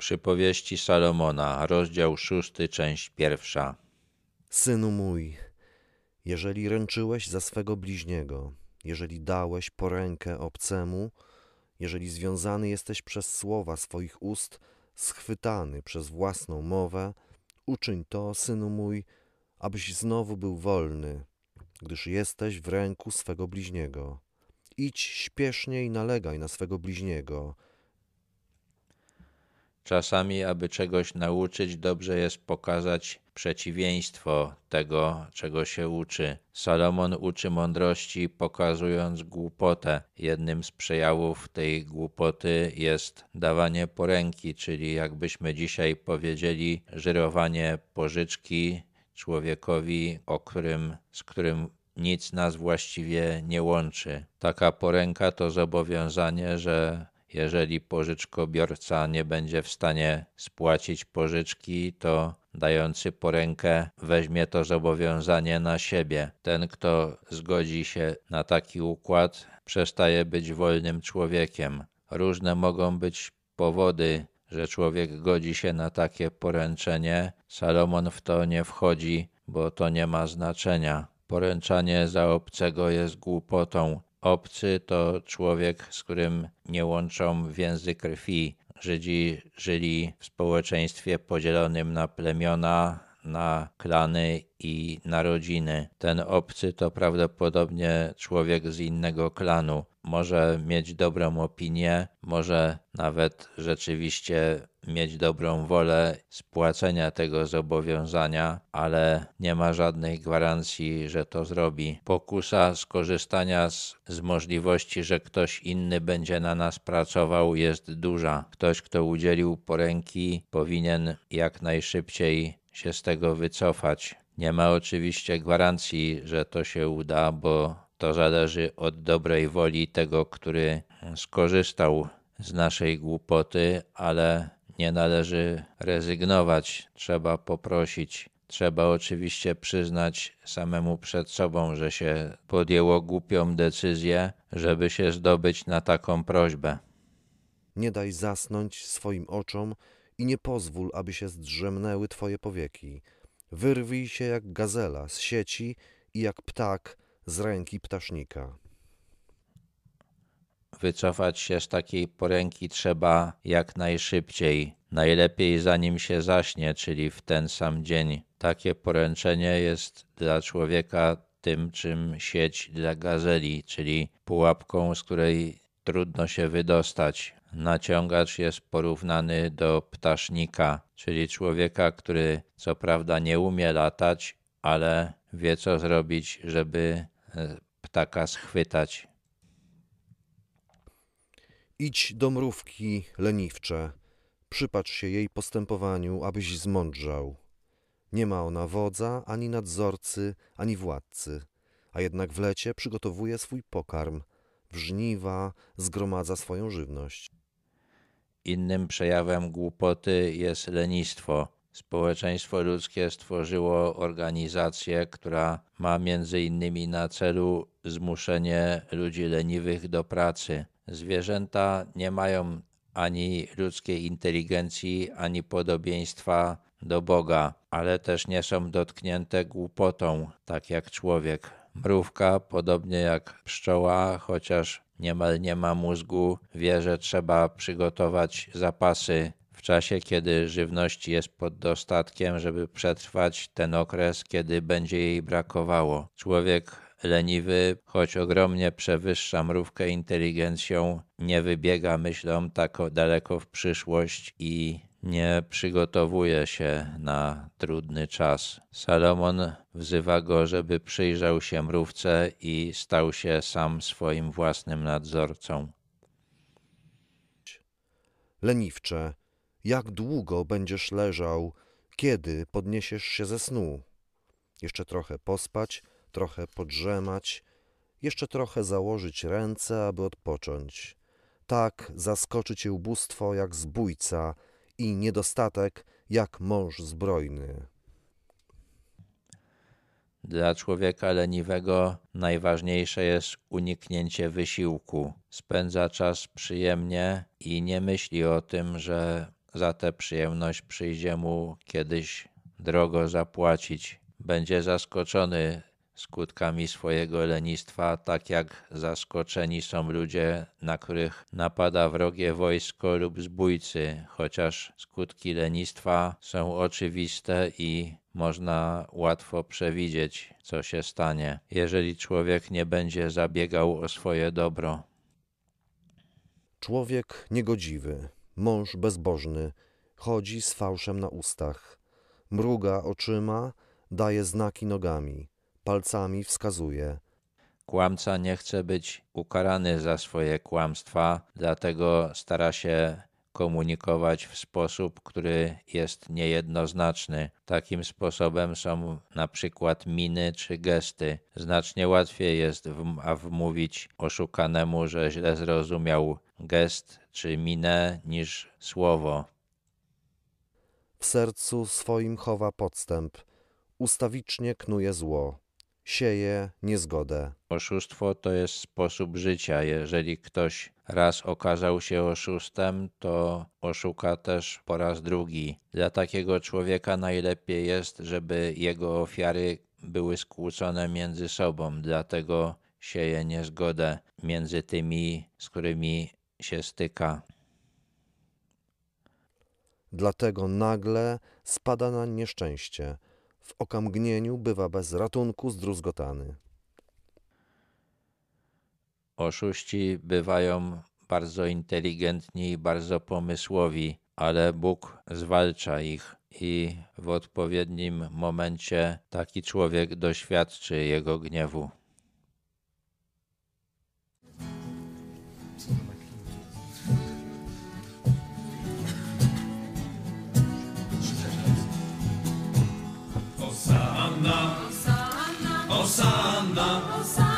Przypowieści Salomona, rozdział szósty, część pierwsza. Synu mój, jeżeli ręczyłeś za swego bliźniego, jeżeli dałeś porękę obcemu, jeżeli związany jesteś przez słowa swoich ust, schwytany przez własną mowę, uczyń to, synu mój, abyś znowu był wolny, gdyż jesteś w ręku swego bliźniego. Idź śpiesznie i nalegaj na swego bliźniego. Czasami, aby czegoś nauczyć, dobrze jest pokazać przeciwieństwo tego, czego się uczy. Salomon uczy mądrości, pokazując głupotę. Jednym z przejawów tej głupoty jest dawanie poręki, czyli jakbyśmy dzisiaj powiedzieli, żyrowanie pożyczki człowiekowi, o którym, z którym nic nas właściwie nie łączy. Taka poręka to zobowiązanie, że jeżeli pożyczkobiorca nie będzie w stanie spłacić pożyczki, to dający porękę weźmie to zobowiązanie na siebie. Ten, kto zgodzi się na taki układ, przestaje być wolnym człowiekiem. Różne mogą być powody, że człowiek godzi się na takie poręczenie. Salomon w to nie wchodzi, bo to nie ma znaczenia. Poręczanie za obcego jest głupotą. Obcy to człowiek, z którym nie łączą więzy krwi. Żydzi żyli w społeczeństwie podzielonym na plemiona, na klany i na rodziny. Ten obcy to prawdopodobnie człowiek z innego klanu. Może mieć dobrą opinię, może nawet rzeczywiście mieć dobrą wolę spłacenia tego zobowiązania, ale nie ma żadnej gwarancji, że to zrobi. Pokusa skorzystania z, z możliwości, że ktoś inny będzie na nas pracował, jest duża. Ktoś, kto udzielił poręki, powinien jak najszybciej się z tego wycofać. Nie ma oczywiście gwarancji, że to się uda, bo to zależy od dobrej woli tego, który skorzystał z naszej głupoty, ale nie należy rezygnować, trzeba poprosić. Trzeba oczywiście przyznać samemu przed sobą, że się podjęło głupią decyzję, żeby się zdobyć na taką prośbę. Nie daj zasnąć swoim oczom i nie pozwól, aby się zdrzemnęły twoje powieki. Wyrwij się jak gazela z sieci i jak ptak z ręki ptasznika. Wycofać się z takiej poręki trzeba jak najszybciej, najlepiej zanim się zaśnie, czyli w ten sam dzień. Takie poręczenie jest dla człowieka tym, czym sieć dla gazeli, czyli pułapką, z której trudno się wydostać. Naciągacz jest porównany do ptasznika, czyli człowieka, który co prawda nie umie latać, ale wie co zrobić, żeby e, ptaka schwytać. Idź do mrówki leniwcze, przypatrz się jej postępowaniu, abyś zmądrzał. Nie ma ona wodza, ani nadzorcy, ani władcy, a jednak w lecie przygotowuje swój pokarm, w żniwa zgromadza swoją żywność. Innym przejawem głupoty jest lenistwo. Społeczeństwo ludzkie stworzyło organizację, która ma między innymi na celu zmuszenie ludzi leniwych do pracy. Zwierzęta nie mają ani ludzkiej inteligencji, ani podobieństwa do Boga, ale też nie są dotknięte głupotą, tak jak człowiek. Mrówka, podobnie jak pszczoła, chociaż niemal nie ma mózgu, wie, że trzeba przygotować zapasy w czasie, kiedy żywności jest pod dostatkiem, żeby przetrwać ten okres, kiedy będzie jej brakowało. Człowiek leniwy, choć ogromnie przewyższa mrówkę inteligencją, nie wybiega myślą tak daleko w przyszłość i nie przygotowuje się na trudny czas. Salomon wzywa go, żeby przyjrzał się mrówce i stał się sam swoim własnym nadzorcą. Leniwcze, jak długo będziesz leżał, kiedy podniesiesz się ze snu? Jeszcze trochę pospać, trochę podrzemać, jeszcze trochę założyć ręce, aby odpocząć. Tak zaskoczy cię ubóstwo jak zbójca i niedostatek jak mąż zbrojny. Dla człowieka leniwego najważniejsze jest uniknięcie wysiłku. Spędza czas przyjemnie i nie myśli o tym, że za tę przyjemność przyjdzie mu kiedyś drogo zapłacić. Będzie zaskoczony skutkami swojego lenistwa, tak jak zaskoczeni są ludzie, na których napada wrogie wojsko lub zbójcy, chociaż skutki lenistwa są oczywiste i można łatwo przewidzieć, co się stanie, jeżeli człowiek nie będzie zabiegał o swoje dobro. Człowiek niegodziwy, mąż bezbożny, chodzi z fałszem na ustach, mruga oczyma, daje znaki nogami, palcami wskazuje. Kłamca nie chce być ukarany za swoje kłamstwa, dlatego stara się komunikować w sposób, który jest niejednoznaczny. Takim sposobem są na przykład miny czy gesty. Znacznie łatwiej jest wm- wmówić oszukanemu, że źle zrozumiał gest czy minę niż słowo. W sercu swoim chowa podstęp, ustawicznie knuje zło, sieje niezgodę. Oszustwo to jest sposób życia. Jeżeli ktoś raz okazał się oszustem, to oszuka też po raz drugi. Dla takiego człowieka najlepiej jest, żeby jego ofiary były skłócone między sobą, dlatego sieje niezgodę między tymi, z którymi się styka. Dlatego nagle spada na nieszczęście, w okamgnieniu bywa bez ratunku zdruzgotany. Oszuści bywają bardzo inteligentni i bardzo pomysłowi, ale Bóg zwalcza ich i w odpowiednim momencie taki człowiek doświadczy jego gniewu. Hosanna, Hosanna, Hosanna.